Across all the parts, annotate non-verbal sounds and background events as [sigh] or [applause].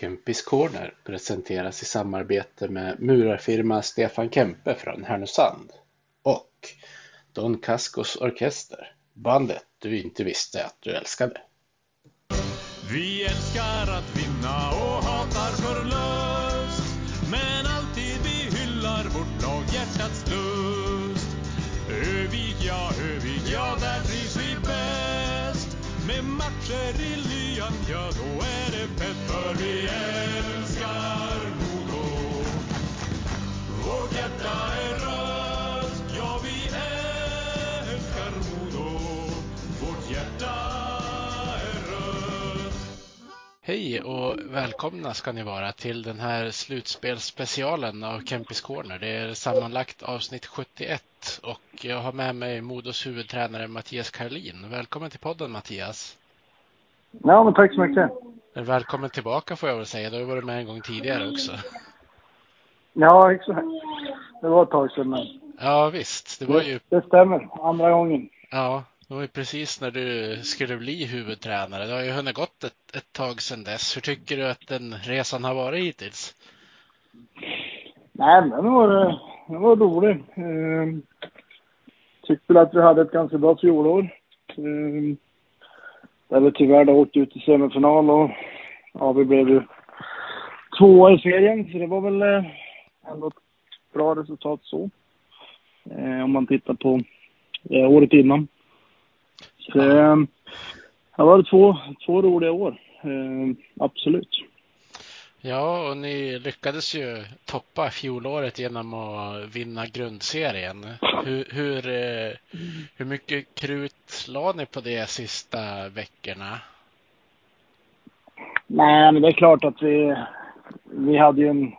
Kempis Corner presenteras i samarbete med murarfirma Stefan Kempe från Härnösand och Don Cascos Orkester, bandet du inte visste att du älskade. Vi älskar att vinna och hatar förlust Men alltid vi hyllar vårt lag hjärtats lust Övig ja, Övig ja, där trivs vi bäst Med matcher i Hej och välkomna ska ni vara till den här slutspelsspecialen av Kempis Corner. Det är sammanlagt avsnitt 71 och jag har med mig Modos huvudtränare Mattias Karlin. Välkommen till podden Mattias. Ja, men tack så mycket. Välkommen tillbaka får jag väl säga. Du har varit med en gång tidigare också. Ja, exakt. Det var ett tag sedan, men Ja visst, det var ju det stämmer. Andra gången. Ja, det var ju precis när du skulle bli huvudtränare. Det har ju hunnit gått ett, ett tag sedan dess. Hur tycker du att den resan har varit hittills? Nej, men den var, den var rolig. Ehm, tyckte väl att vi hade ett ganska bra fjolår. Ehm, där vi tyvärr då åkte ut i semifinal och ja, vi blev ju tvåa i serien. Så det var väl eh, ändå ett bra resultat så. Ehm, om man tittar på eh, året innan. Så det var två, två roliga år. Eh, absolut. Ja, och ni lyckades ju toppa fjolåret genom att vinna grundserien. Hur, hur, eh, hur mycket krut la ni på det sista veckorna? Nej, men det är klart att vi, vi hade ju en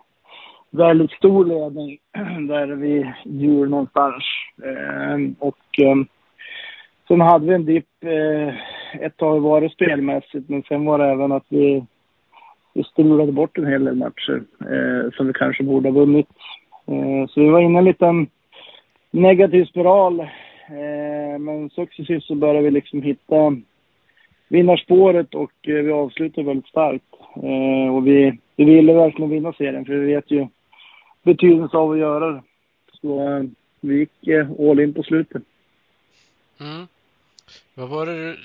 väldigt stor ledning [clears throat] där vi jul någonstans. Eh, och eh, sen hade vi en dipp eh, ett tag var det spelmässigt, men sen var det även att vi, vi strulade bort en hel del matcher eh, som vi kanske borde ha vunnit. Eh, så vi var inne i en liten negativ spiral. Eh, men successivt så började vi liksom hitta vinnarspåret och eh, vi avslutade väldigt starkt. Eh, och vi, vi ville verkligen vinna serien för vi vet ju betydelsen av att göra det. Så eh, vi gick eh, all in på slutet. Mm. Vad var det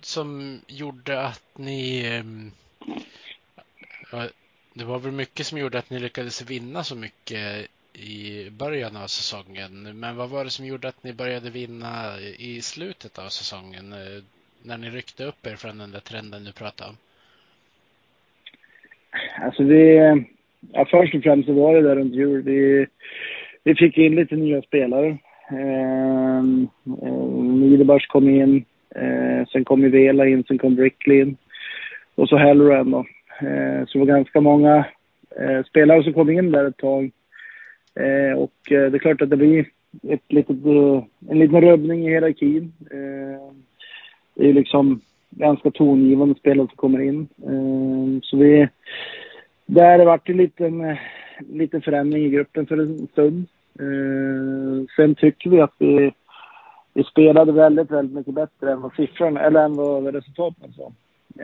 som gjorde att ni... Ehm, det var väl mycket som gjorde att ni lyckades vinna så mycket i början av säsongen. Men vad var det som gjorde att ni började vinna i slutet av säsongen? Eh, när ni ryckte upp er från den där trenden du pratade om? Alltså det... ja, först och främst så var det där runt jul. Vi, vi fick in lite nya spelare. Eh, Niederbach kom in, eh, sen kom ju Vela in, sen kom Brickley in. Och så Halloran då. Eh, så det var ganska många eh, spelare som kom in där ett tag. Eh, och eh, det är klart att det blir ett litet, eh, en liten rubbning i hierarkin. Eh, det är ju liksom ganska tongivande spelare som kommer in. Eh, så vi, där har det varit en liten, eh, liten förändring i gruppen för en stund. Eh, sen tycker vi att vi, vi spelade väldigt, väldigt mycket bättre än vad siffrorna, eller än vad resultaten sa.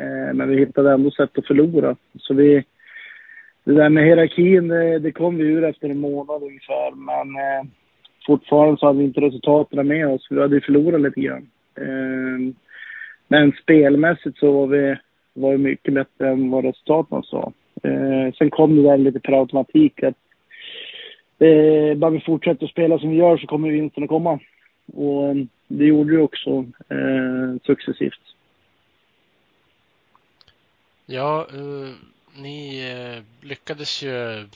Eh, men vi hittade ändå sätt att förlora. Så vi, det där med hierarkin, det, det kom vi ur efter en månad ungefär. Men eh, fortfarande så hade vi inte resultaten med oss. Vi hade ju förlorat lite grann. Eh, men spelmässigt så var vi, var vi mycket bättre än vad resultaten sa. Eh, sen kom det där lite per automatik att eh, bara vi fortsätter spela som vi gör så kommer vinsten att komma. Och eh, det gjorde vi också eh, successivt. Ja, eh, ni eh, lyckades ju...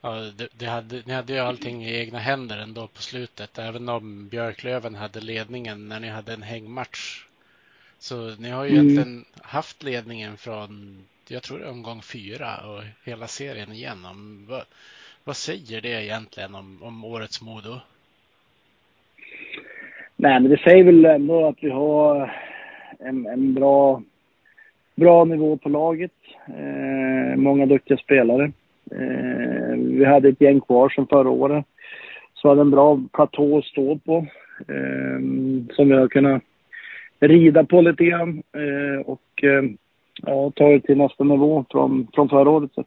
Ja, det, det hade, ni hade ju allting i egna händer ändå på slutet, även om Björklöven hade ledningen när ni hade en hängmatch. Så ni har ju Mm. egentligen haft ledningen från, jag tror det omgång fyra och hela serien igenom. Vad, vad säger det egentligen om, om årets Modo? Nej, men det säger väl ändå att vi har en, en bra, bra nivå på laget. Eh, många duktiga spelare. Eh, vi hade ett gäng kvar som förra året. Så hade en bra platå att stå på. Eh, som vi har kunnat rida på lite grann. Eh, och eh, ja, ta det till nästa nivå från, från förra året sett.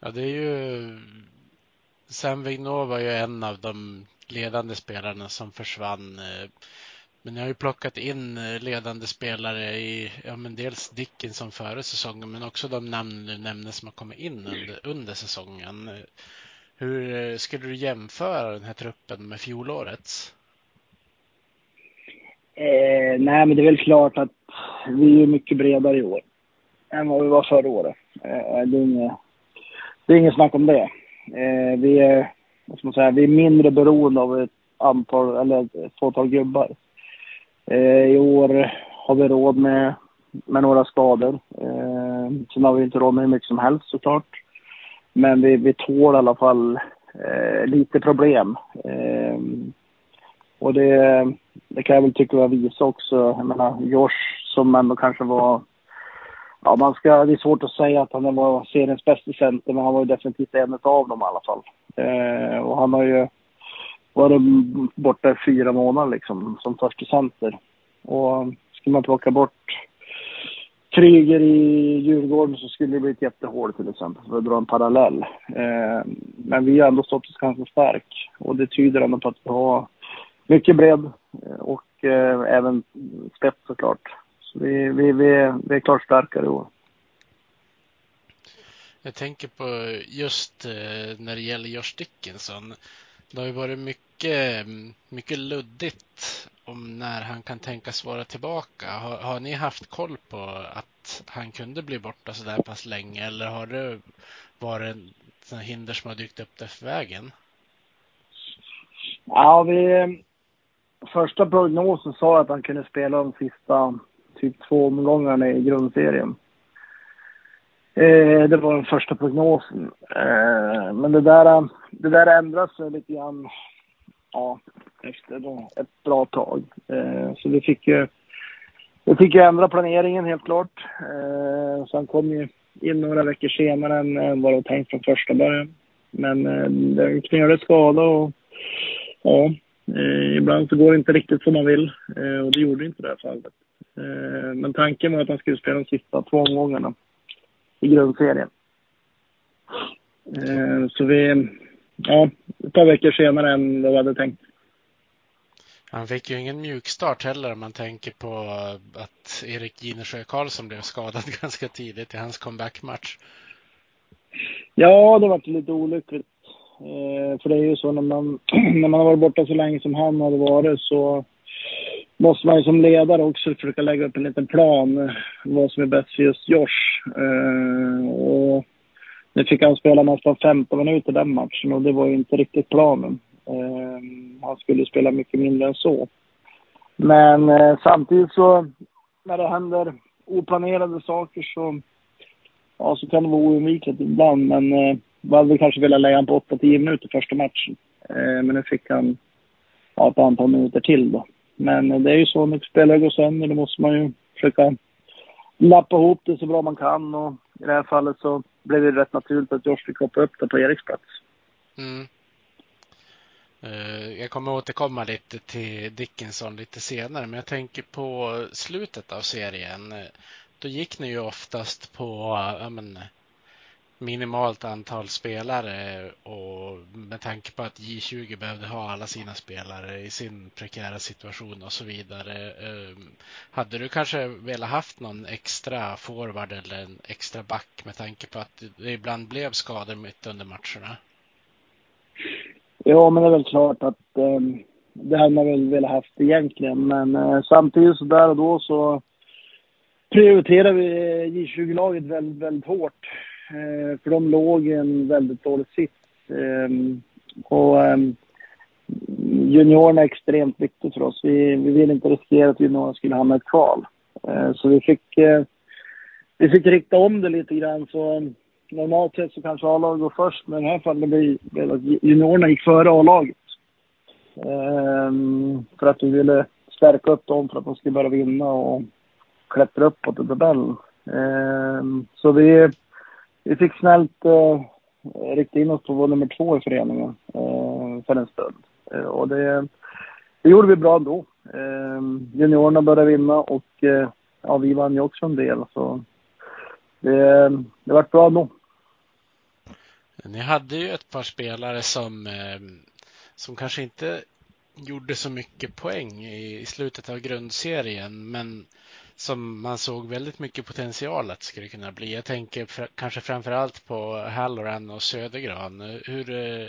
Ja, det är ju... Sam Vignova var ju en av de ledande spelarna som försvann. Eh, men ni har ju plockat in eh, ledande spelare i, ja men dels Dickinson före säsongen men också de namn du nämnde som har kommit in under, under säsongen. Hur eh, skulle du jämföra den här truppen med fjolårets? Eh, nej, men det är väl klart att vi är mycket bredare i år än vad vi var förra året. Eh, det, är inget, det är inget snack om det. Eh, vi, är, vad ska man säga, vi är mindre beroende av ett antal, eller ett fåtal gubbar. Eh, I år har vi råd med, med några skador. Eh, sen har vi inte råd med hur mycket som helst såklart. Men vi, vi tål i alla fall eh, lite problem. Eh, och det, det kan jag väl tycka var visa också. Jag menar, Josh som ändå kanske var... Ja, man ska, det är svårt att säga att han var seriens bästa center, men han var ju definitivt en av dem i alla fall. Eh, och han har ju varit borta i fyra månader liksom, som första center. Och ska man plocka bort Kryger i Djurgården så skulle det bli ett jättehål till exempel, för att dra en parallell. Eh, men vi har ändå stått oss ganska stark och det tyder ändå på att vi har mycket bredd och eh, även spets såklart. Så vi, vi, vi, vi är klart starkare i år. Jag tänker på just eh, när det gäller Josh Dickinson. Det har ju varit mycket, mycket luddigt om när han kan tänkas vara tillbaka. Har, har ni haft koll på att han kunde bli borta så där pass länge eller har det varit en hinder som har dykt upp efter vägen? Ja, vi, eh, första prognosen sa att han kunde spela de sista typ två omgångarna i grundserien. Eh, det var den första prognosen. Eh, men det där, eh, det där ändras lite grann ja, efter då ett bra tag. Eh, så vi fick ju vi fick ju ändra planeringen helt klart. Eh, sen kom ju in några veckor senare än, än vad det var tänkt från första början. Men eh, det knölig skada och ja, eh, ibland så går det inte riktigt som man vill eh, och det gjorde inte det här fallet. Eh, men tanken var att han skulle spela de sista två omgångarna i grundserien. Eh, så vi, ja, ett par veckor senare än vad vi hade tänkt. Han fick ju ingen mjukstart heller om man tänker på att Erik Ginesjö Karlsson blev skadad [laughs] ganska tidigt i hans comebackmatch. Ja, det var lite olyckligt. Eh, för det är ju så när man, [clears throat] när man har varit borta så länge som han hade varit så måste man ju som ledare också försöka lägga upp en liten plan eh, vad som är bäst för just Josh. Eh, och nu fick han spela nästan 15 minuter den matchen och det var ju inte riktigt planen. Eh, han skulle spela mycket mindre än så. Men eh, samtidigt så när det händer oplanerade saker så, ja, så kan det vara oundvikligt ibland. Men eh, vi hade kanske velat lägga honom på 8-10 minuter första matchen. Eh, men nu fick han ja, ett antal minuter till då. Men det är ju så när spelare går sönder, då måste man ju försöka lappa ihop det så bra man kan. Och i det här fallet så blev det rätt naturligt att Josh fick hoppa upp det på Eriks plats. Mm. Eh, jag kommer återkomma lite till Dickinson lite senare, men jag tänker på slutet av serien. Eh, då gick ni ju oftast på, ja men, minimalt antal spelare och med tanke på att J20 behövde ha alla sina spelare i sin prekära situation och så vidare. Ehm, hade du kanske velat haft någon extra forward eller en extra back med tanke på att det ibland blev skador mitt under matcherna? Ja, men det är väl klart att eh, det hade man väl velat haft egentligen. Men eh, samtidigt så där och då så prioriterar vi J20-laget väldigt, väldigt hårt. Eh, för de låg i en väldigt dålig sits. Ehm, och ehm, juniorerna är extremt viktigt för oss. Vi, vi ville inte riskera att juniorerna skulle hamna i ett kval. Eh, så vi fick, eh, vi fick rikta om det lite grann. Så ehm, normalt sett så kanske A-laget går först, men i det här fallet blev det att juniorerna gick före A-laget. För att vi ville stärka upp dem för att de skulle börja vinna och klättra uppåt i tabellen. Så vi vi fick snällt eh, rikta in oss på vår nummer två i föreningen eh, för en stund. Eh, och det, det gjorde vi bra ändå. Eh, juniorerna började vinna och eh, ja, vi vann ju också en del. Så det, det vart bra ändå. Ni hade ju ett par spelare som, eh, som kanske inte gjorde så mycket poäng i slutet av grundserien, men som man såg väldigt mycket potential att det skulle kunna bli. Jag tänker fr kanske framför allt på Halloran och Södergran. Hur, eh,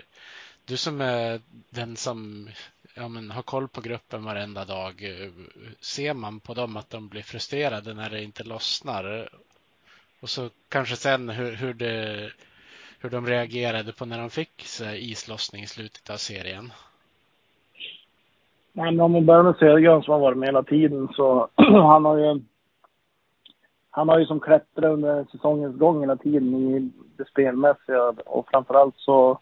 du som är den som ja, men, har koll på gruppen varenda dag, eh, ser man på dem att de blir frustrerade när det inte lossnar? Och så kanske sen hur, hur, det, hur de reagerade på när de fick islossning i slutet av serien. Nej, men om vi börjar med Södergran som har varit med hela tiden så [clears throat] han har ju han har ju som klättrat under säsongens gång hela tiden i det spelmässiga och framförallt så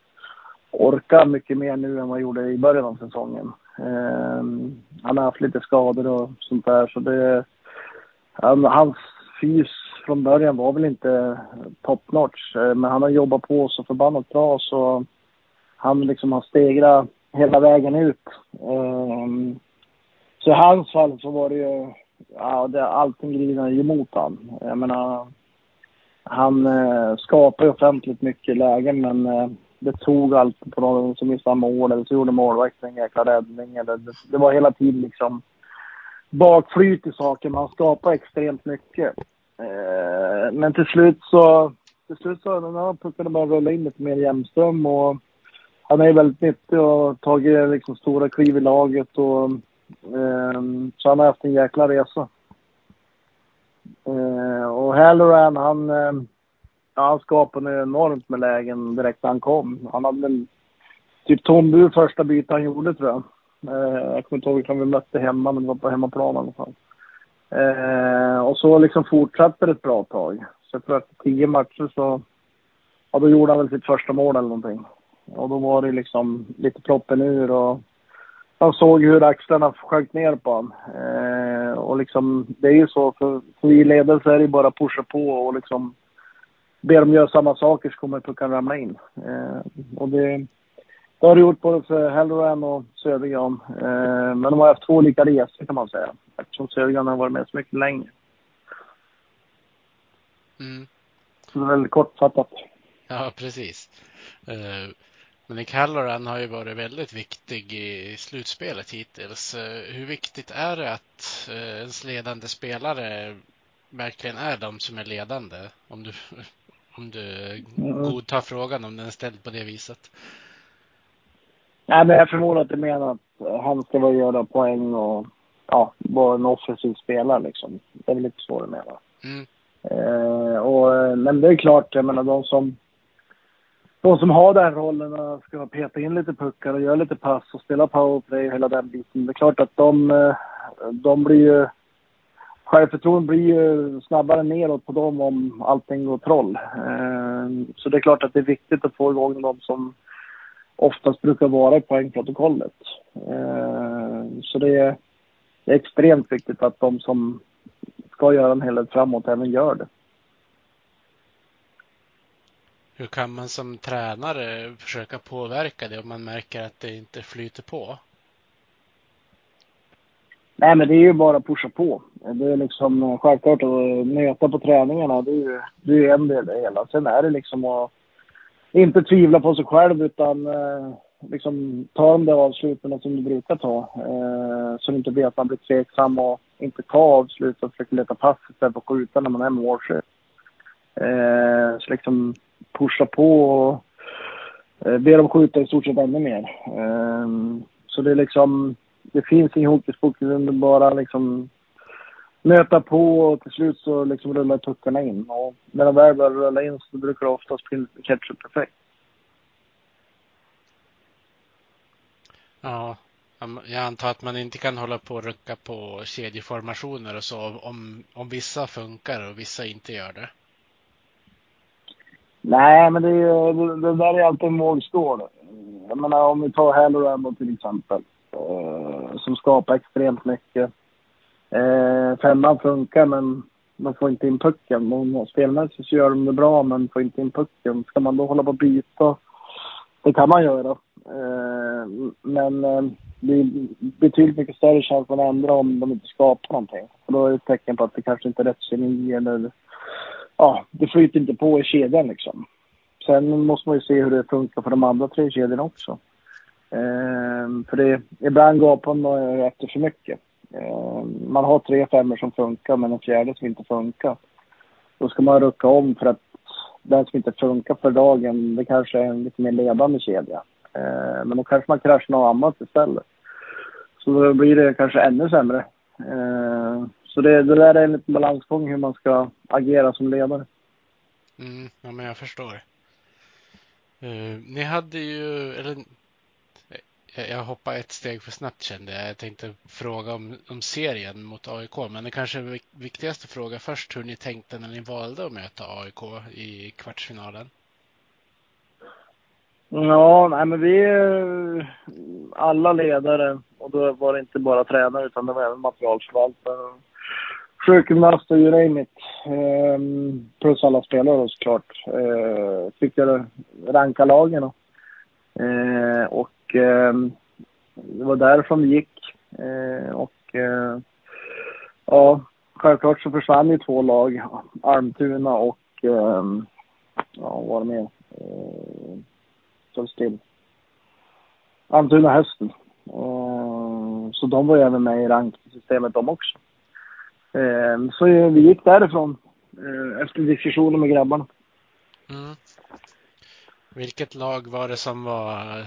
orkar mycket mer nu än vad han gjorde i början av säsongen. Um, han har haft lite skador och sånt där så det... Han, hans fys från början var väl inte top notch ehm, men han har jobbat på så förbannat bra så han liksom har stegrat hela vägen ut. Um, så i hans fall så var det ju, ja, det, allting glider ju emot han. Jag menar, han eh, skapade offentligt mycket lägen men eh, det tog alltid på någon som missade mål eller så gjorde målvakten en jäkla räddning. Eller det, det, var hela tiden liksom bakflyt i saker. Man skapar extremt mycket. Eh, men till slut så, till slut så, när pucken började rulla in lite mer jämnström och han är väldigt nyttig och har tagit liksom stora kliv i laget. Och, eh, så han har haft en jäkla resa. Eh, och Halloran, han, eh, han skapade enormt med lägen direkt när han kom. Han hade väl typ tombur första bytet han gjorde tror jag. Eh, jag kommer inte ihåg vilka vi mötte hemma, men det var på hemmaplan i alla fall. Eh, och så liksom fortsatte det ett bra tag. Så jag tror att tio matcher så, ja då gjorde han väl sitt första mål eller någonting. Och då var det liksom lite proppen ur och man såg hur axlarna sjönk ner på honom. Eh, och liksom, det är ju så, för, för i så är det bara att pusha på och liksom be dem göra samma saker så kommer pucken ramla in. Eh, och det, det har det gjort både för Halloran och Södergran. Eh, men de har haft två olika resor kan man säga. Eftersom Södergran har varit med så mycket längre. Mm. Så det är väldigt kortfattat. Ja, precis. Uh, men Nick har ju varit väldigt viktig i slutspelet hittills. Eh, hur viktigt är det att eh, ens ledande spelare verkligen är de som är ledande? Om du, [laughs] om du mm. godtar frågan om den är ställd på det viset. Nej, men jag förmodar att du menar att han ska vara göra poäng och ja, vara en offensiv spelare liksom. Det är väl lite så du menar. Mm. Eh, och, men det är klart, jag menar de som de som har den rollen ska peta in lite puckar och göra lite pass och spela powerplay och hela den biten. Det är klart att de, eh, de blir ju... Självförtroendet blir ju snabbare neråt på dem om allting går troll. Eh, så det är klart att det är viktigt att få igång de som oftast brukar vara i poängprotokollet. Eh, så det är, det är extremt viktigt att de som ska göra en helhet framåt även gör det. Hur kan man som tränare försöka påverka det om man märker att det inte flyter på? Nej, men det är ju bara att pusha på. Det är liksom eh, självklart att eh, möta på träningarna. Det är ju det är en del i det hela. Sen är det liksom att inte tvivla på sig själv utan eh, liksom ta de där avsluten som du brukar ta. Så det inte blir att man blir tveksam och inte tar avslut och försöker leta pass istället för att skjuta när man är målskytt. Så liksom pusha på och eh, be dem skjuta i stort sett ännu mer. Ehm, så det är liksom, det finns ingen hokus pokus, det bara liksom möta på och till slut så liksom rullar tuckarna in. Och när de väl börjar rulla in så brukar det oftast bli ketchup perfekt. Ja, jag antar att man inte kan hålla på och rucka på kedjeformationer och så om, om vissa funkar och vissa inte gör det. Nej, men det, det, det där är alltid en vågskål. Jag menar om vi tar Halloran till exempel. Eh, som skapar extremt mycket. Eh, femman funkar men de får inte in pucken. Spelmässigt så gör de det bra men får inte in pucken. Ska man då hålla på och byta? Det kan man göra. Eh, men eh, det är betydligt mycket större chans att ändra om de inte skapar någonting. Och då är det ett tecken på att det kanske inte är rätt kemi eller ja, det flyter inte på i kedjan liksom. Sen måste man ju se hur det funkar för de andra tre kedjorna också. Ehm, för det, ibland gapar man efter för mycket. Ehm, man har tre femmor som funkar men en fjärde som inte funkar. Då ska man rucka om för att den som inte funkar för dagen, det kanske är en lite mer ledande kedja. Ehm, men då kanske man kraschar något annat istället. Så då blir det kanske ännu sämre. Ehm, så det, det där är en liten balansgång hur man ska agera som ledare. Mm, ja, men jag förstår. Uh, ni hade ju, eller jag, hoppar ett steg för snabbt kände jag. Jag tänkte fråga om, om serien mot AIK, men det kanske viktigaste fråga först hur ni tänkte när ni valde att möta AIK i kvartsfinalen. Ja, nej men vi, alla ledare, och då var det inte bara tränare utan det var även materialförvaltare, sjukgymnast och you name it. Ehm, plus alla spelare då såklart. Ehm, fick jag ranka lagen. Ehm, och ehm, det var därifrån vi gick. Ehm, och eh, ja, självklart så försvann ju två lag. Almtuna och ehm, ja, vad var det mer? Ehm, så still. Almtuna hösten. Ehm, så de var ju även med i ranksystemet de också. Ehm, så vi gick därifrån eh, efter diskussioner med grabbarna. Mm. Vilket lag var det som var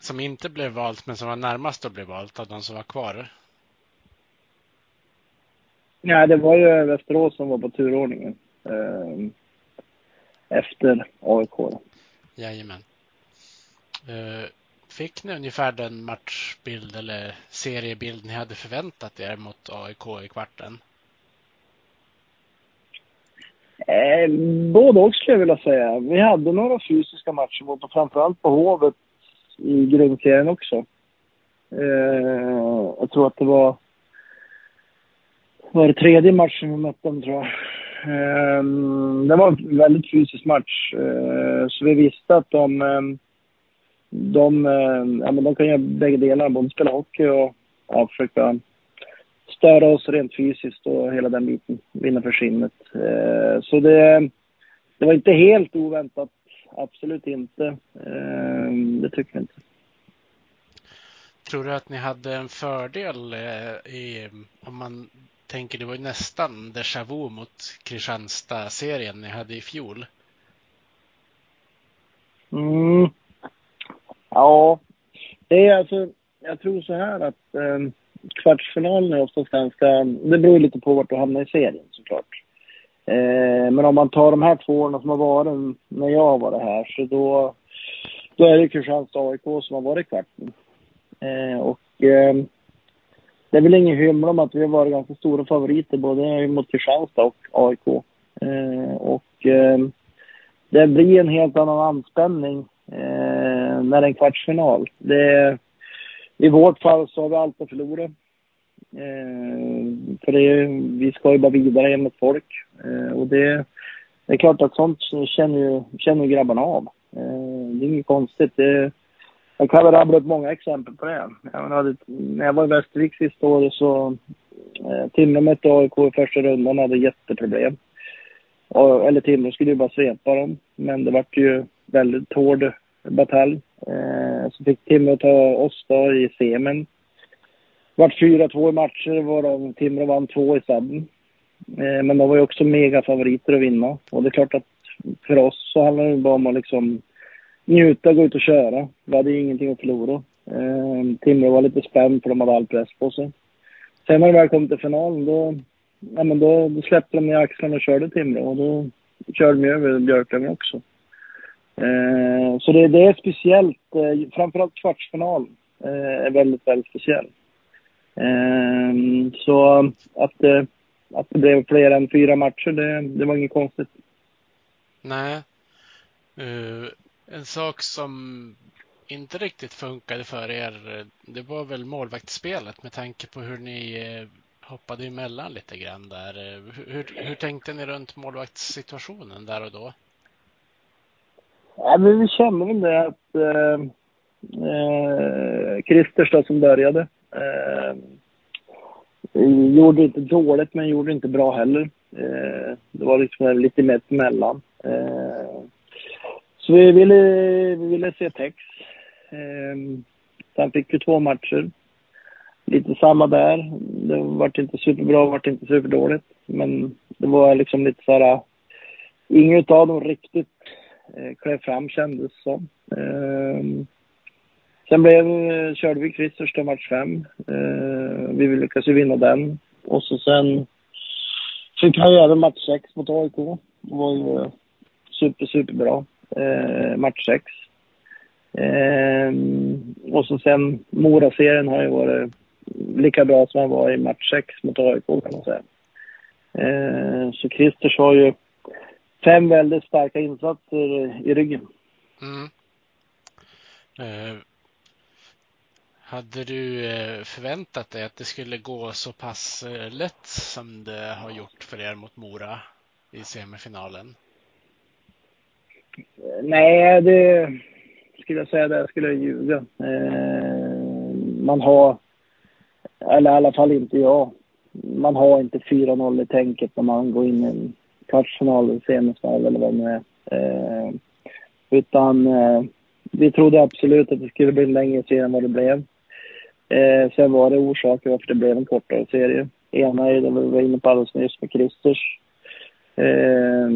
som inte blev valt men som var närmast att bli valt av de som var kvar? Ja, det var ju Västerås som var på turordningen eh, efter AIK. Jajamän. Eh, fick ni ungefär den matchbild eller seriebild ni hade förväntat er mot AIK i kvarten? Eh, både och skulle jag vilja säga. Vi hade några fysiska matcher mot framförallt på Hovet i grundserien också. Eh, jag tror att det var var det tredje matchen vi mötte dem tror jag. Eh, det var en väldigt fysisk match. Eh, så vi visste att de, eh, de, eh, ja, men de kan göra bägge delar, både spela hockey och ja, försöka störa oss rent fysiskt och hela den biten. Vinna för skinnet. Eh, så det, det var inte helt oväntat. Absolut inte. Eh, det tycker jag inte. Tror du att ni hade en fördel i, om man tänker, det var ju nästan déjà vu mot Kristianstad-serien ni hade i fjol? Mm. Ja, det är alltså, jag tror så här att eh, kvartsfinalen är oftast ganska, det beror lite på vart du hamnar i serien såklart. Eh, men om man tar de här två åren som har varit när jag har varit här så då, då är det Kristianstad AIK som har varit i kvarten. Eh, och eh, det är väl ingen hymla om att vi har varit ganska stora favoriter både mot Kristianstad och AIK. Eh, och eh, det blir en helt annan anspänning eh, Eh, när det är en kvartsfinal. Det, I vårt fall så har vi allt att förlora. Eh, för det, vi ska ju bara vidare mot folk. Eh, och det, det är klart att sånt känner ju, känner ju grabbarna av. Eh, det är inget konstigt. Det, jag kan väl rabbla upp många exempel på det. Jag menar, när jag var i Västervik sista året så eh, Timrå mötte AIK i första rundan och hade jätteproblem. Och, eller Timrå skulle ju bara svepa dem. Men det vart ju väldigt hård batalj. Eh, så fick Timrå ta oss då i semin. Det vart 4-2 i matcher varav Timrå vann två i sadden. Eh, men de var ju också mega favoriter att vinna. Och det är klart att för oss så handlar det bara om att liksom njuta, gå ut och köra. Vi hade ju ingenting att förlora. Eh, Timrå var lite spänd för de hade all press på sig. Sen när de väl kom till finalen då, ja, men då, då släppte de ner axlarna och körde Timrå och då körde de över Björklöven också. Eh, så det, det, är speciellt, eh, framförallt kvartsfinal eh, är väldigt, väldigt speciell. Eh, så att, eh, att det blev fler än fyra matcher, det, det var inget konstigt. Nej. Uh, en sak som inte riktigt funkade för er, det var väl målvaktsspelet med tanke på hur ni eh, hoppade emellan lite grann där. Eh, hur, hur tänkte ni runt målvaktssituationen där och då? Ja, men vi kände väl det att eh, Eh, Christers då som började. Eh, gjorde inte dåligt men gjorde inte bra heller. Eh, det var liksom lite mer emellan. Eh, så vi ville, vi ville se Tex. Eh, sen fick vi två matcher. Lite samma där. Det vart inte superbra, vart inte superdåligt. Men det var liksom lite så här... Eh, Inget av dem riktigt Eh, klev fram kändes som. Eh, sen blev, eh, körde vi Chris första match fem. Eh, vi lyckades ju vinna den. Och så sen fick vi även match sex mot AIK. Det var ju eh, super, superbra. Eh, match sex. Eh, och så sen Mora-serien har ju varit lika bra som han var i match sex mot AIK kan man säga. Eh, så Christers har ju fem väldigt starka insatser i ryggen. Mm. Eh, hade du eh, förväntat dig att det skulle gå så pass eh, lätt som det har gjort för er mot Mora i semifinalen? Nej, det skulle jag säga, det skulle jag ljuga. man har, eller i alla fall inte jag, man har inte 4-0 i tänket när man går in i en kvartsfinal, semifinal eller vad det nu är. Eh, utan eh, vi trodde absolut att det skulle bli en längre serie än vad det blev. Eh, sen var det orsaker varför det blev en kortare serie. Ena är det vi var inne på alldeles nyss med Christers. Eh,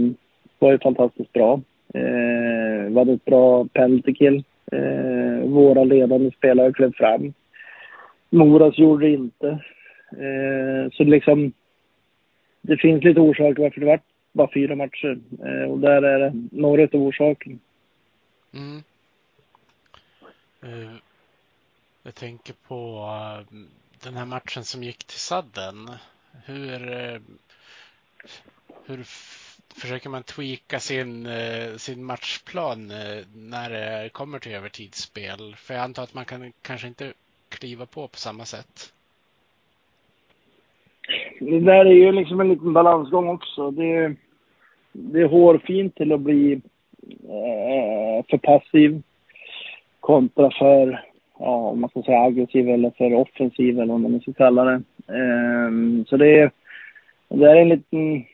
var ju fantastiskt bra. Eh, vi hade ett bra penalty kill. Eh, våra ledande spelare klev fram. Moras gjorde det inte. Eh, så liksom, det finns lite orsaker varför det vart bara fyra matcher. Eh, och där är det några av orsakerna. Mm. Uh, jag tänker på uh, den här matchen som gick till sadden. Hur, uh, hur försöker man tweaka sin, sin matchplan när det kommer till övertidsspel? För jag antar att man kan kanske inte kliva på på samma sätt. Det där är ju liksom en liten balansgång också. Det, det är hårfint till att bli eh, för passiv kontra för, ja, om man ska säga aggressiv eller för offensiv eller vad man ska kalla det. Eh, så det är, det är en liten,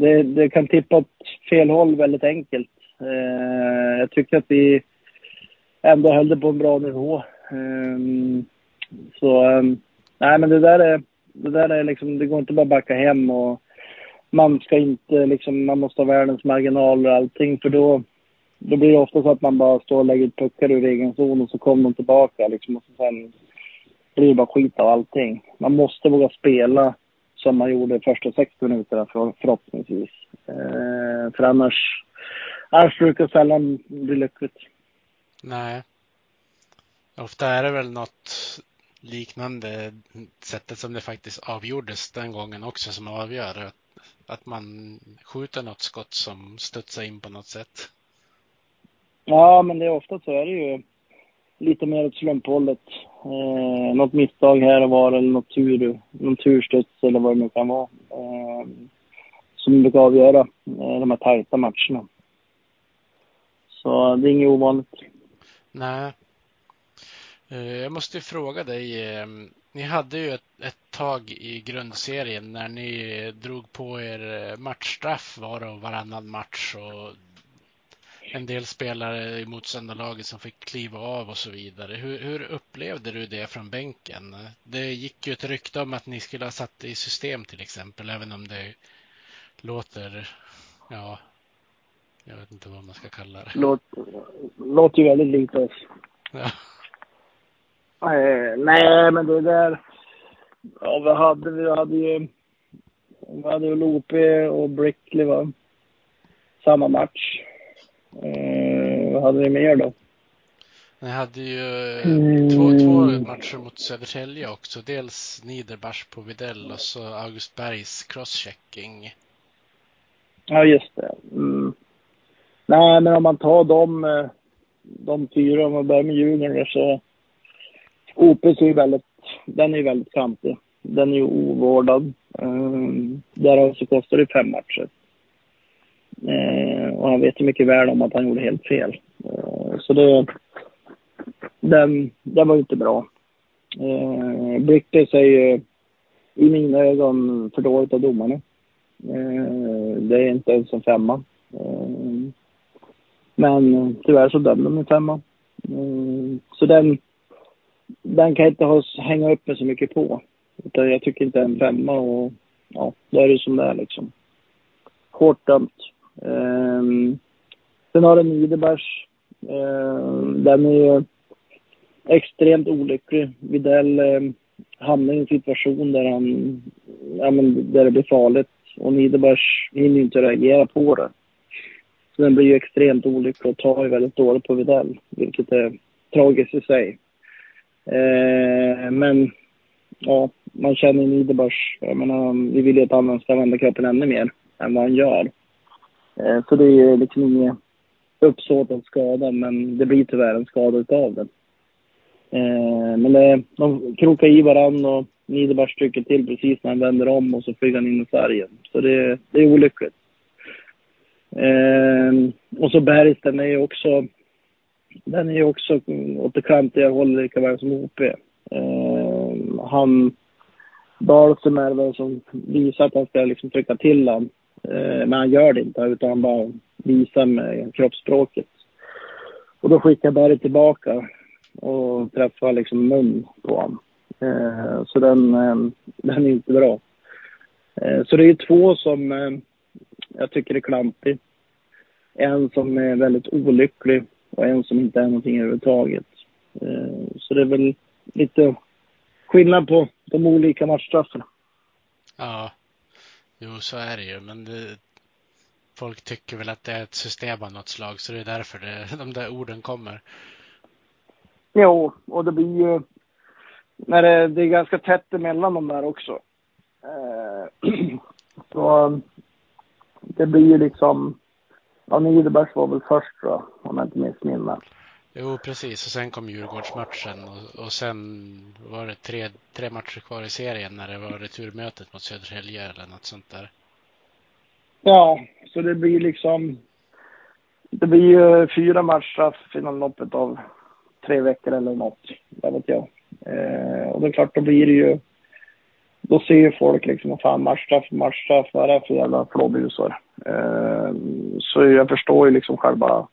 det, det kan tippa åt fel håll väldigt enkelt. Eh, jag tycker att vi ändå höll det på en bra nivå. Ehm, så, ehm, nej men det där är, det där är liksom, det går inte bara att backa hem och man ska inte liksom, man måste ha världens marginaler och allting för då, då blir det ofta så att man bara står och lägger puckar ur egen zon och så kommer de tillbaka liksom och så sen blir det bara skit av allting. Man måste våga spela som man gjorde första 60 minuterna för, förhoppningsvis. Eh, för annars, annars brukar det sällan bli lyckligt. Nej. Ofta är det väl något liknande sättet som det faktiskt avgjordes den gången också som avgör. Att man skjuter något skott som studsar in på något sätt. Ja, men det är ofta så är det ju lite mer åt slumphållet. Eh, något misstag här och var eller något tur, någon turstuds eller vad det nu kan vara. Eh, som brukar avgöra eh, de här tajta matcherna. Så det är inget ovanligt. Nej. Eh, jag måste fråga dig. Eh, ni hade ju ett, ett, tag i grundserien när ni drog på er eh, matchstraff var och varannan match och en del spelare i motståndarlaget som fick kliva av och så vidare. Hur, hur, upplevde du det från bänken? Det gick ju ett rykte om att ni skulle ha satt det i system till exempel, även om det låter, ja, jag vet inte vad man ska kalla det. Låter, låter ju väldigt likt oss. Ja. Eh, nej, men det där... Ja, vad hade vi? Vi hade ju... Vi hade Lope och Brickley, va? Samma match. Eh, vad hade vi mer då? Ni hade ju mm. två, två matcher mot Södertälje också. Dels Niederbach på Videll och så August Bergs crosschecking. Ja, just det. Mm. Nej, men om man tar de, eh, de fyra, om man börjar med Djurgården så Opus är ju väldigt, den är ju väldigt kantig. Den är ju ovårdad. Um, därav så kostar det fem matcher. Uh, och han vet ju mycket väl om att han gjorde helt fel. Uh, så det, den, den var inte bra. Ehm, uh, Brickles är ju i mina ögon för dåligt av domarna. Uh, det är inte ens en femma. Uh, men tyvärr så dömde de en femma. Så den, den kan jag inte ha, hänga upp mig så mycket på. Utan jag tycker inte en femma och ja, då är det som det är liksom. Hårt dömt. Um, sen har du Niederbers. Um, den är ju extremt olycklig. Videll um, hamnar i en situation där han, ja men där det blir farligt. Och Niederbers hinner inte reagera på det. Så den blir ju extremt olycklig och tar ju väldigt dåligt på Videll. Vilket är tragiskt i sig. Eh, men ja, man känner Niederbörs. Jag menar, vi vill ju att han ska vända kroppen ännu mer än vad han gör. Eh, så det är ju liksom inget uppsåt att skada, men det blir tyvärr en skada utav den. Eh, men det, de krokar i varandra och Niederbach trycker till precis när han vänder om och så flyger han in i sargen. Så det, det är olyckligt. Eh, och så Bergsten är ju också, den är ju också åt det klantiga hållet lika väl som OP. Ehm, han Dahlström är väl som visar att han ska liksom trycka till honom. Eh, men han gör det inte, utan han bara visar med kroppsspråket. Och då skickar Berg tillbaka och träffar liksom mun på honom. Eh, så den, eh, den är inte bra. Ehm, så det är två som ehm, jag tycker är klantig. En som är väldigt olycklig och en som inte är någonting överhuvudtaget. Så det är väl lite skillnad på de olika matchstraffen. Ja, jo så är det ju, men det, folk tycker väl att det är ett system av något slag, så det är därför det, [laughs] de där orden kommer. Jo, och det blir ju, när det, det är ganska tätt emellan de där också. Eh, [clears throat] så det blir ju liksom, ja, Niederbergs var väl först då, om jag inte missminner. Jo, precis. Och sen kom Djurgårdsmatchen och, och sen var det tre, tre matcher kvar i serien när det var returmötet mot Södertälje eller något sånt där. Ja, så det blir liksom... Det blir ju fyra matchstraff inom loppet av tre veckor eller något. Vad vet jag. Eh, och det är klart, då blir det ju... Då ser ju folk liksom, fan matchstraff, matchstraff, vad är det för jävla flåbusar? Ehm, så jag förstår ju liksom själva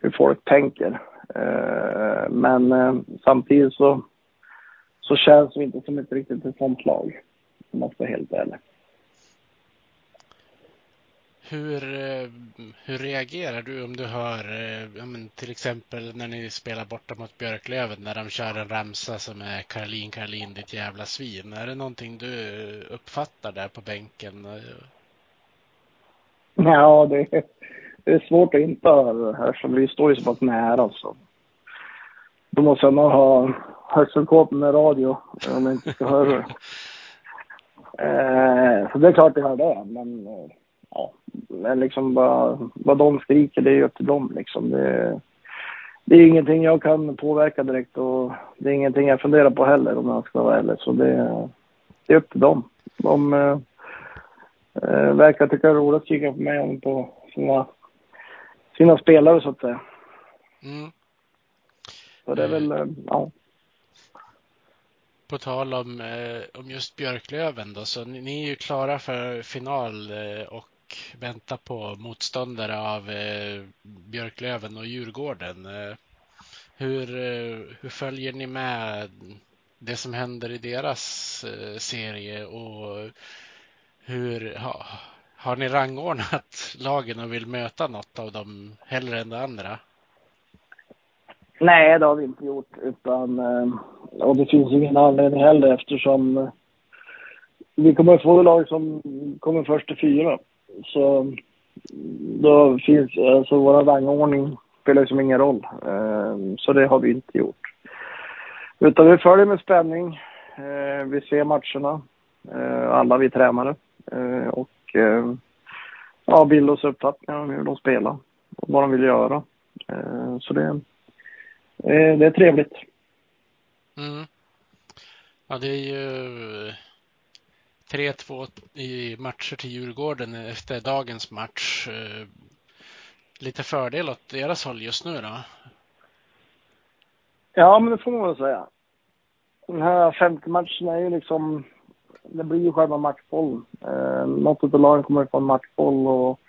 hur folk tänker. Ehm, men ehm, samtidigt så, så känns vi inte som ett riktigt ett sånt lag. Om man ska vara helt ärlig. Hur, hur reagerar du om du hör eh, till exempel när ni spelar borta mot Björklöven när de kör en ramsa som är Karolin, Karolin, ditt jävla svin. Är det någonting du uppfattar där på bänken? Ja, det, det är svårt att inte höra det här, så vi står ju så pass nära. Så. Då måste jag nog ha hörselkåpor med radio om jag inte ska höra det. [laughs] Eh, så det är klart jag hör det, men ja, men liksom vad, vad de skriker, det är ju upp till dem liksom. Det, det är ingenting jag kan påverka direkt och det är ingenting jag funderar på heller om jag ska vara ärlig. Så det, det är upp till dem. De eh, eh verkar tycka det är roligt att kika på mig och på sina sina spelare så att säga. Mm. Så det är väl, eh, ja. På tal om, eh, om just Björklöven då, så ni, ni är ju klara för final eh, och väntar på motståndare av eh, Björklöven och Djurgården. Eh, hur, eh, hur följer ni med det som händer i deras serie och hur, ha, har ni rangordnat [laughs] lagen och vill möta något av dem hellre än det andra? Nej, det har vi inte gjort. Utan, eh, och det finns ingen anledning heller eftersom eh, vi kommer att få lag som kommer först till fyra. Så mm, då finns, alltså vår rangordning spelar liksom ingen roll. Eh, så det har vi inte gjort. Utan vi följer med spänning. Vi ser matcherna, alla vi tränare. Och eh, ja, bilda oss uppfattningar om hur de spelar och vad de vill göra. Eh, så det, eh, det är trevligt. Mm. Ja, det är ju 3-2 i matcher till Djurgården efter dagens match. Eh, lite fördel åt deras håll just nu då? Ja, men det får man väl säga. Den här femte matchen är ju liksom, det blir ju själva matchbollen. Eh, något av lagen kommer att få en matchboll och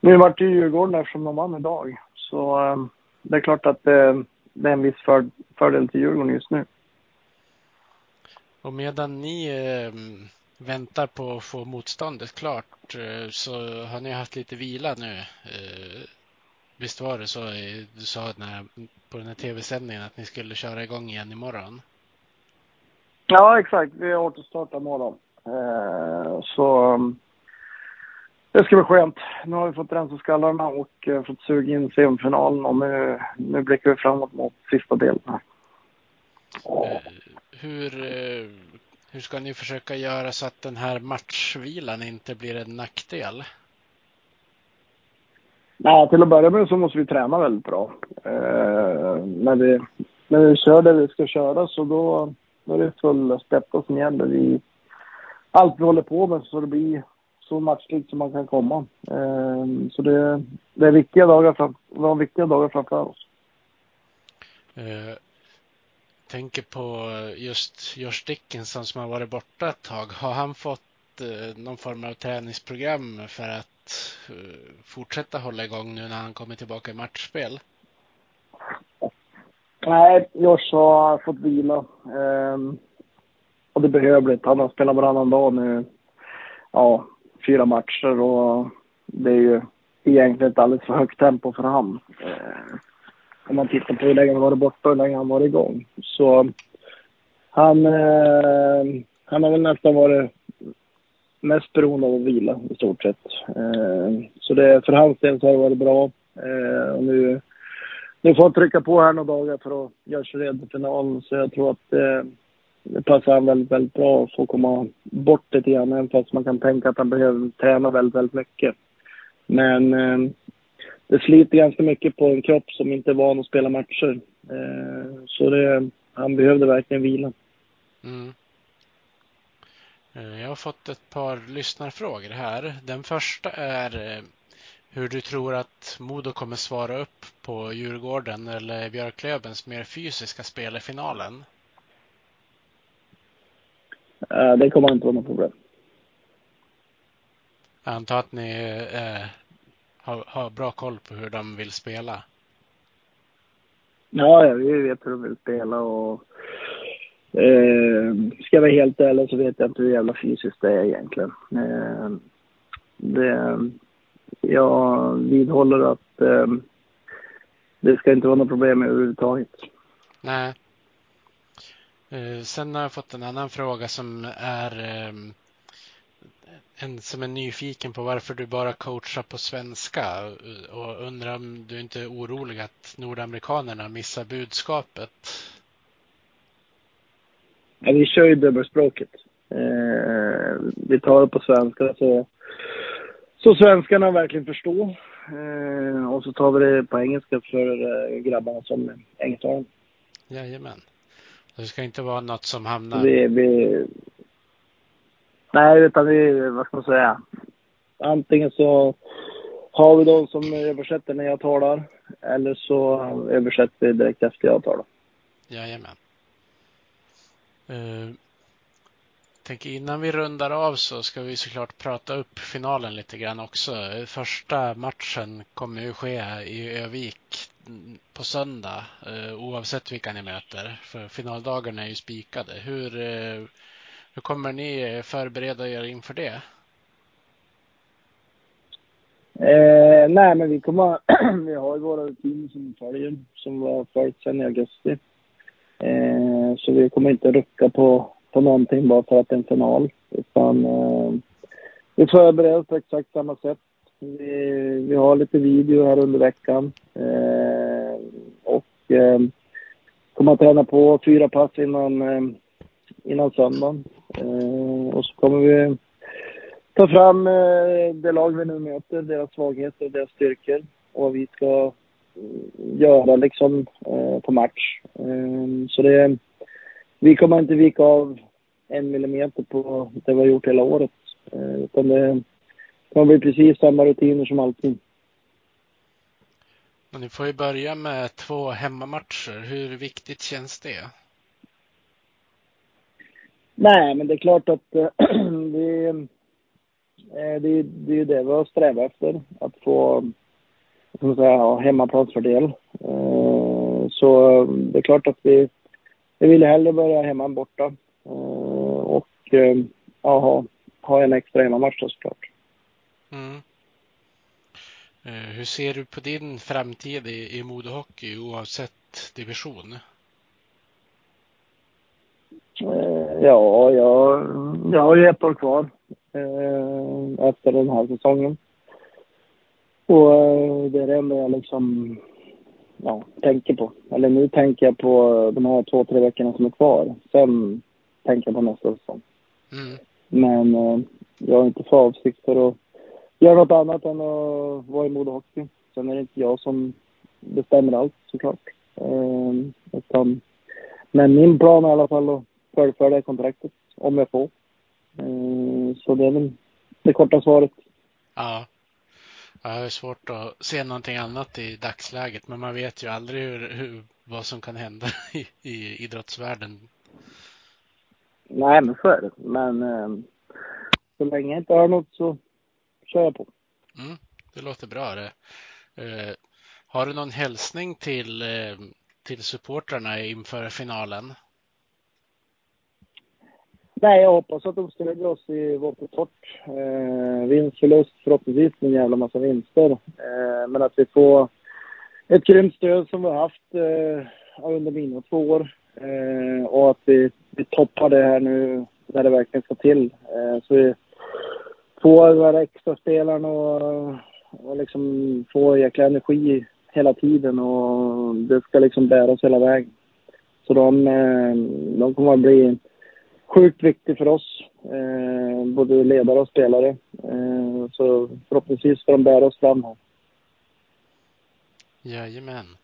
nu vart det Djurgården eftersom de vann idag. Så eh, det är klart att det, det är en viss för, fördel till Djurgården just nu. Och medan ni eh, väntar på att få motståndet klart eh, så har ni haft lite vila nu. Eh, visst var det så du sa när, på den här tv-sändningen att ni skulle köra igång igen imorgon? Ja, exakt. Vi har återstartat imorgon. Eh, så det ska bli skönt. Nu har vi fått rensa skallarna och uh, fått suga in semifinalen och nu, nu blickar vi framåt mot sista delen. Uh, hur, hur ska ni försöka göra så att den här matchvilan inte blir en nackdel? Nej, till att börja med så måste vi träna väldigt bra. Eh, när, vi, när vi kör det vi ska köra så då, då är det full steppa som gäller i allt vi håller på med så det blir så matchligt som man kan komma. Eh, så det, det är viktiga dagar, fram, vi har viktiga dagar framför oss. Eh, tänker på just Josh Dickinson som har varit borta ett tag. Har han fått eh, någon form av träningsprogram för att eh, fortsätta hålla igång nu när han kommer tillbaka i matchspel? Nej, Josh har fått vila. Um, och det är behövligt. Han har spelat varannan dag nu. Ja, fyra matcher och det är ju egentligen ett alldeles för högt tempo för honom. Ehm, uh, om man tittar på hur länge han varit borta och hur länge han varit igång. Så han, uh, han har väl nästan varit mest beroende av att vila i stort sett. Uh, så det, för hans del så har det varit bra. och nu, nu får han trycka på här några dagar för att göra sig redo för finalen. Så jag tror att eh, det passar han väldigt, väldigt bra att få komma bort lite grann. Även fast man kan tänka att han behöver träna väldigt, väldigt mycket. Men eh, det sliter ganska mycket på en kropp som inte är van att spela matcher. Eh, så det, han behövde verkligen vila. Mm. Eh, jag har fått ett par lyssnarfrågor här. Den första är eh, hur du tror att Modo kommer svara upp på Djurgården eller Björklövens mer fysiska spel i finalen? Uh, det kommer inte vara något problem. Jag antar att ni eh, har, har, bra koll på hur de vill spela? Ja, ja vi vet hur de vill spela och eh, ska jag vara helt ärlig så vet jag inte hur jävla fysiskt det är egentligen. Eh, det, jag vidhåller att eh, det ska inte vara något problem överhuvudtaget. Nej. Eh, sen har jag fått en annan fråga som är ehm, en som är nyfiken på varför du bara coachar på svenska och undrar om du inte är orolig att nordamerikanerna missar budskapet? Ja, vi kör ju dubbelspråket. Eh, vi tar det på svenska så, så svenskarna verkligen förstår. Eh, och så tar vi det på engelska för eh, grabbarna som är engelsktalande. Jajamän. Det ska inte vara något som hamnar... Vi, vi... Nej, utan vi, vad ska man säga? Antingen så har vi de som översätter när jag talar eller så översätter vi direkt efter jag talar. Jajamän. Uh, tänker innan vi rundar av så ska vi såklart prata upp finalen lite grann också. Första matchen kommer ju ske i Övik på söndag eh, oavsett vilka ni möter. För finaldagarna är ju spikade. Hur, eh, hur kommer ni förbereda er inför det? Eh, nej, men vi kommer [clears throat] vi har ju våra rutiner som följer, som var följt sedan i augusti. Eh, så vi kommer inte rucka på, på någonting bara för att det är en final. Utan eh, vi förbereder oss på exakt samma sätt vi, vi har lite video här under veckan. Eh, och eh, kommer att träna på fyra pass innan, eh, innan söndagen. Eh, och så kommer vi ta fram eh, det lag vi nu möter, deras svagheter och deras styrkor. Och vad vi ska eh, göra liksom eh, på match. Eh, så det, vi kommer inte vika av en millimeter på det vi har gjort hela året. Eh, utan det, det blir precis samma rutiner som alltid. Och ni får ju börja med två hemmamatcher. Hur viktigt känns det? Nej, men det är klart att det, äh, det, det är det vi har strävat efter. Att få som säga, ha hemmaplansfördel. Så det är klart att vi, vi vill hellre börja hemma än borta. och ja, ha, ha en extra hemmamatch såklart. Mm. Hur ser du på din framtid i, i modehockey oavsett division? Ja, jag, jag har ju ett år kvar eh, efter den här säsongen. Och eh, det är det enda jag liksom ja, tänker på. Eller nu tänker jag på de här två, tre veckorna som är kvar. Sen tänker jag på nästa säsong. Mm. Men eh, jag har inte för avsikt för att göra något annat än att vara i modehockey. Sen är det inte jag som bestämmer allt såklart. Eh, utan, men min plan är i alla fall att fullfölja kontraktet om jag får. Eh, så det är väl det korta svaret. Ja. Jag har svårt att se någonting annat i dagsläget, men man vet ju aldrig hur, hur vad som kan hända [laughs] i, i idrottsvärlden. Nej, men så är det. Men eh, så länge jag inte har något så kör jag på. Mm, det låter bra det. Eh, har du någon hälsning till, eh, till supportrarna inför finalen? Nej, jag hoppas att de stödjer oss i vår support. Eh, vinst, förlust, förhoppningsvis en jävla massa vinster. Eh, men att vi får ett grymt stöd som vi har haft eh, under mina två år. Eh, och att vi, vi toppar det här nu när det verkligen ska till. Eh, så vi får de här extra spelarna och, och liksom får jäkla energi hela tiden och det ska liksom bära oss hela vägen. Så de, eh, de kommer att bli sjukt viktig för oss, eh, både ledare och spelare. Eh, så förhoppningsvis ska de bära oss fram här. Jajamän.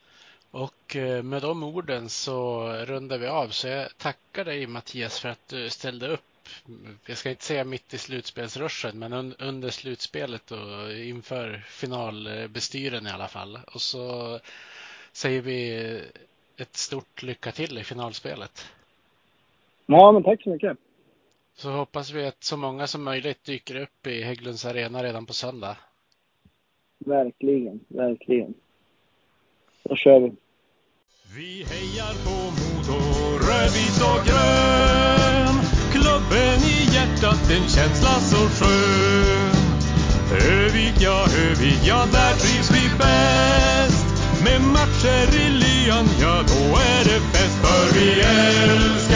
Och eh, med de orden så rundar vi av. Så jag tackar dig Mattias för att du ställde upp. Jag ska inte säga mitt i slutspelsruschen, men un under slutspelet och inför finalbestyren i alla fall. Och så säger vi ett stort lycka till i finalspelet. Ja, men tack så mycket. Så hoppas vi att så många som möjligt dyker upp i Hägglunds arena redan på söndag. Verkligen, verkligen. Då kör vi. Vi hejar på Modo, rödvit och grön. Klubben i hjärtat, en känsla så skön. Övik, ja, Övik, ja, där trivs vi bäst. Med matcher i lyan, ja, då är det fest. För vi älskar